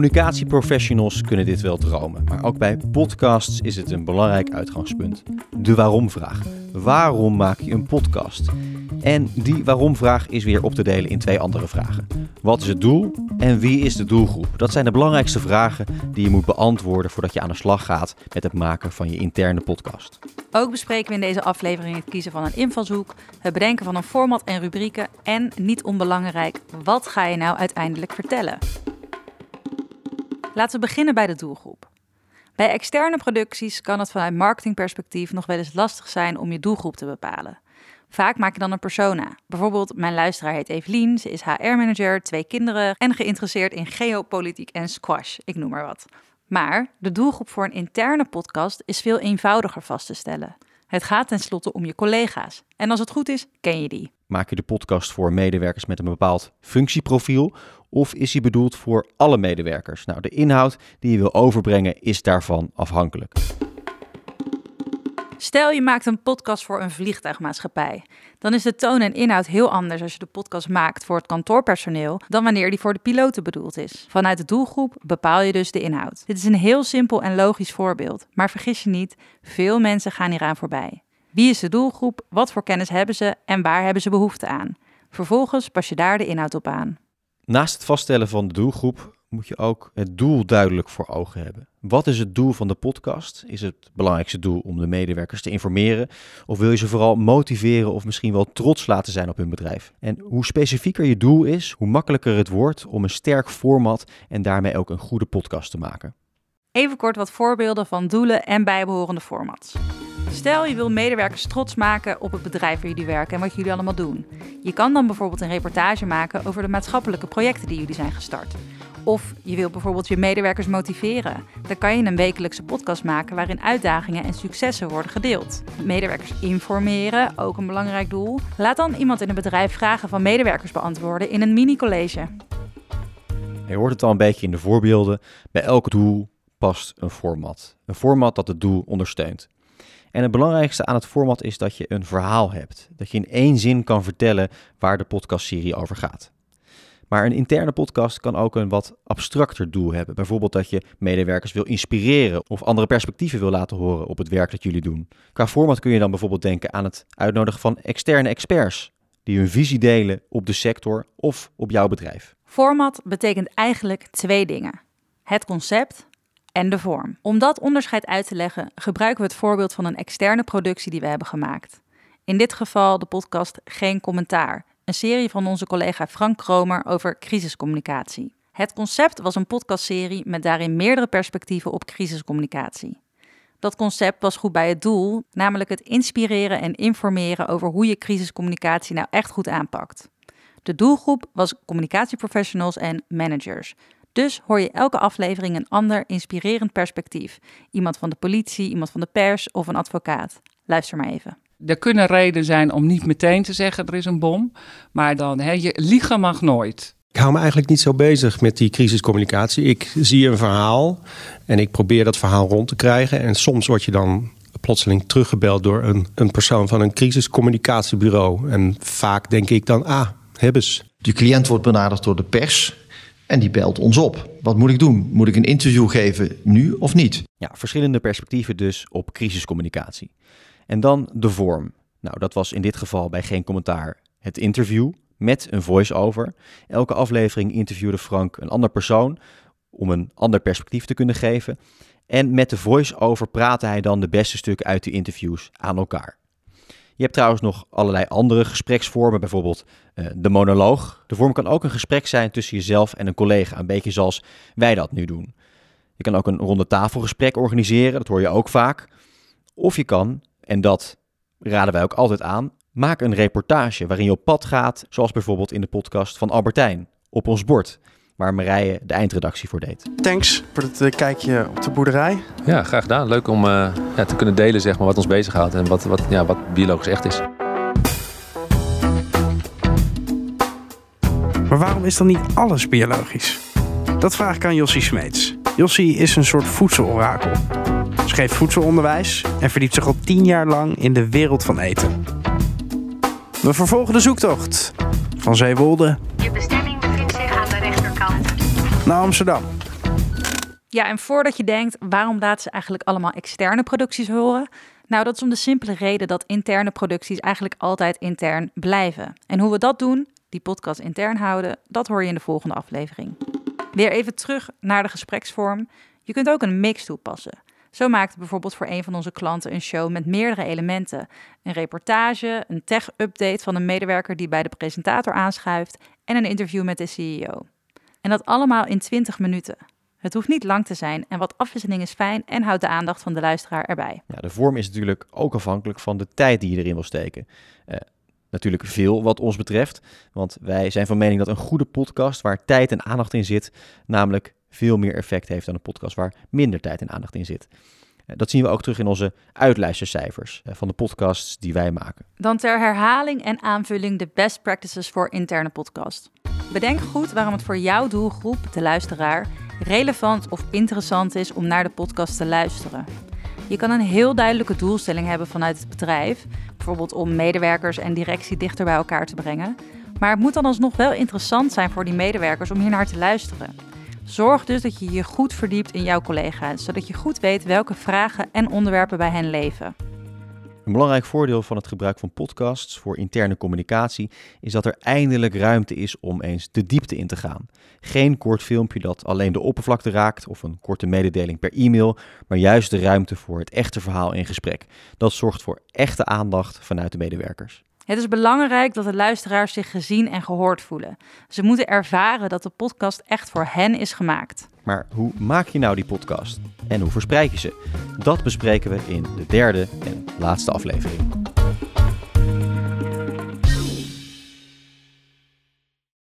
Communicatieprofessionals kunnen dit wel dromen, maar ook bij podcasts is het een belangrijk uitgangspunt. De waarom-vraag. Waarom maak je een podcast? En die waarom-vraag is weer op te delen in twee andere vragen. Wat is het doel en wie is de doelgroep? Dat zijn de belangrijkste vragen die je moet beantwoorden voordat je aan de slag gaat met het maken van je interne podcast. Ook bespreken we in deze aflevering het kiezen van een invalshoek, het bedenken van een format en rubrieken en, niet onbelangrijk, wat ga je nou uiteindelijk vertellen? Laten we beginnen bij de doelgroep. Bij externe producties kan het vanuit marketingperspectief nog wel eens lastig zijn om je doelgroep te bepalen. Vaak maak je dan een persona. Bijvoorbeeld, mijn luisteraar heet Evelien, ze is HR-manager, twee kinderen en geïnteresseerd in geopolitiek en squash, ik noem maar wat. Maar de doelgroep voor een interne podcast is veel eenvoudiger vast te stellen. Het gaat tenslotte om je collega's. En als het goed is, ken je die. Maak je de podcast voor medewerkers met een bepaald functieprofiel of is hij bedoeld voor alle medewerkers? Nou, de inhoud die je wil overbrengen is daarvan afhankelijk. Stel je maakt een podcast voor een vliegtuigmaatschappij. Dan is de toon en inhoud heel anders als je de podcast maakt voor het kantoorpersoneel dan wanneer die voor de piloten bedoeld is. Vanuit de doelgroep bepaal je dus de inhoud. Dit is een heel simpel en logisch voorbeeld, maar vergis je niet, veel mensen gaan hieraan voorbij. Wie is de doelgroep? Wat voor kennis hebben ze en waar hebben ze behoefte aan? Vervolgens pas je daar de inhoud op aan. Naast het vaststellen van de doelgroep moet je ook het doel duidelijk voor ogen hebben. Wat is het doel van de podcast? Is het belangrijkste doel om de medewerkers te informeren? Of wil je ze vooral motiveren of misschien wel trots laten zijn op hun bedrijf? En hoe specifieker je doel is, hoe makkelijker het wordt om een sterk format en daarmee ook een goede podcast te maken. Even kort wat voorbeelden van doelen en bijbehorende formats. Stel je wil medewerkers trots maken op het bedrijf waar jullie werken en wat jullie allemaal doen. Je kan dan bijvoorbeeld een reportage maken over de maatschappelijke projecten die jullie zijn gestart. Of je wil bijvoorbeeld je medewerkers motiveren. Dan kan je een wekelijkse podcast maken waarin uitdagingen en successen worden gedeeld. Medewerkers informeren, ook een belangrijk doel. Laat dan iemand in een bedrijf vragen van medewerkers beantwoorden in een mini-college. Je hoort het al een beetje in de voorbeelden. Bij elk doel past een format. Een format dat het doel ondersteunt. En het belangrijkste aan het format is dat je een verhaal hebt. Dat je in één zin kan vertellen waar de podcastserie over gaat. Maar een interne podcast kan ook een wat abstracter doel hebben. Bijvoorbeeld dat je medewerkers wil inspireren of andere perspectieven wil laten horen op het werk dat jullie doen. Qua format kun je dan bijvoorbeeld denken aan het uitnodigen van externe experts die hun visie delen op de sector of op jouw bedrijf. Format betekent eigenlijk twee dingen: het concept en de vorm. Om dat onderscheid uit te leggen, gebruiken we het voorbeeld van een externe productie die we hebben gemaakt. In dit geval de podcast Geen Commentaar, een serie van onze collega Frank Kromer over crisiscommunicatie. Het concept was een podcastserie met daarin meerdere perspectieven op crisiscommunicatie. Dat concept was goed bij het doel, namelijk het inspireren en informeren over hoe je crisiscommunicatie nou echt goed aanpakt. De doelgroep was communicatieprofessionals en managers. Dus hoor je elke aflevering een ander inspirerend perspectief. Iemand van de politie, iemand van de pers of een advocaat. Luister maar even. Er kunnen redenen zijn om niet meteen te zeggen er is een bom. Maar dan, hè, je, liegen mag nooit. Ik hou me eigenlijk niet zo bezig met die crisiscommunicatie. Ik zie een verhaal en ik probeer dat verhaal rond te krijgen. En soms word je dan plotseling teruggebeld door een, een persoon van een crisiscommunicatiebureau. En vaak denk ik dan, ah, hebben ze. De cliënt wordt benaderd door de pers en die belt ons op. Wat moet ik doen? Moet ik een interview geven nu of niet? Ja, verschillende perspectieven dus op crisiscommunicatie. En dan de vorm. Nou, dat was in dit geval bij geen commentaar het interview met een voice-over. Elke aflevering interviewde Frank een ander persoon om een ander perspectief te kunnen geven. En met de voice-over praatte hij dan de beste stukken uit de interviews aan elkaar. Je hebt trouwens nog allerlei andere gespreksvormen, bijvoorbeeld uh, de monoloog. De vorm kan ook een gesprek zijn tussen jezelf en een collega, een beetje zoals wij dat nu doen. Je kan ook een ronde tafelgesprek organiseren, dat hoor je ook vaak. Of je kan, en dat raden wij ook altijd aan, maak een reportage waarin je op pad gaat, zoals bijvoorbeeld in de podcast van Albertijn, op ons bord waar Marije de eindredactie voor deed. Thanks voor het uh, kijkje op de boerderij. Ja, graag gedaan. Leuk om uh, ja, te kunnen delen zeg maar, wat ons bezighoudt en wat, wat, ja, wat biologisch echt is. Maar waarom is dan niet alles biologisch? Dat vraag ik aan Jossie Smeets. Jossie is een soort voedselorakel. Ze geeft voedselonderwijs en verdiept zich al tien jaar lang in de wereld van eten. We vervolgen de zoektocht van Zeewolde naar Amsterdam. Ja, en voordat je denkt, waarom laten ze eigenlijk allemaal externe producties horen? Nou, dat is om de simpele reden dat interne producties eigenlijk altijd intern blijven. En hoe we dat doen, die podcast intern houden, dat hoor je in de volgende aflevering. Weer even terug naar de gespreksvorm. Je kunt ook een mix toepassen. Zo maakte bijvoorbeeld voor een van onze klanten een show met meerdere elementen: een reportage, een tech-update van een medewerker die bij de presentator aanschuift en een interview met de CEO. En dat allemaal in 20 minuten. Het hoeft niet lang te zijn en wat afwisseling is fijn en houdt de aandacht van de luisteraar erbij. Ja, de vorm is natuurlijk ook afhankelijk van de tijd die je erin wil steken. Uh, natuurlijk veel wat ons betreft, want wij zijn van mening dat een goede podcast waar tijd en aandacht in zit, namelijk veel meer effect heeft dan een podcast waar minder tijd en aandacht in zit. Uh, dat zien we ook terug in onze uitluistercijfers uh, van de podcasts die wij maken. Dan ter herhaling en aanvulling de best practices voor interne podcast. Bedenk goed waarom het voor jouw doelgroep, de luisteraar, relevant of interessant is om naar de podcast te luisteren. Je kan een heel duidelijke doelstelling hebben vanuit het bedrijf, bijvoorbeeld om medewerkers en directie dichter bij elkaar te brengen. Maar het moet dan alsnog wel interessant zijn voor die medewerkers om hier naar te luisteren. Zorg dus dat je je goed verdiept in jouw collega's, zodat je goed weet welke vragen en onderwerpen bij hen leven. Een belangrijk voordeel van het gebruik van podcasts voor interne communicatie is dat er eindelijk ruimte is om eens de diepte in te gaan. Geen kort filmpje dat alleen de oppervlakte raakt of een korte mededeling per e-mail, maar juist de ruimte voor het echte verhaal in gesprek. Dat zorgt voor echte aandacht vanuit de medewerkers. Het is belangrijk dat de luisteraars zich gezien en gehoord voelen. Ze moeten ervaren dat de podcast echt voor hen is gemaakt. Maar hoe maak je nou die podcast? En hoe verspreid je ze? Dat bespreken we in de derde en laatste aflevering.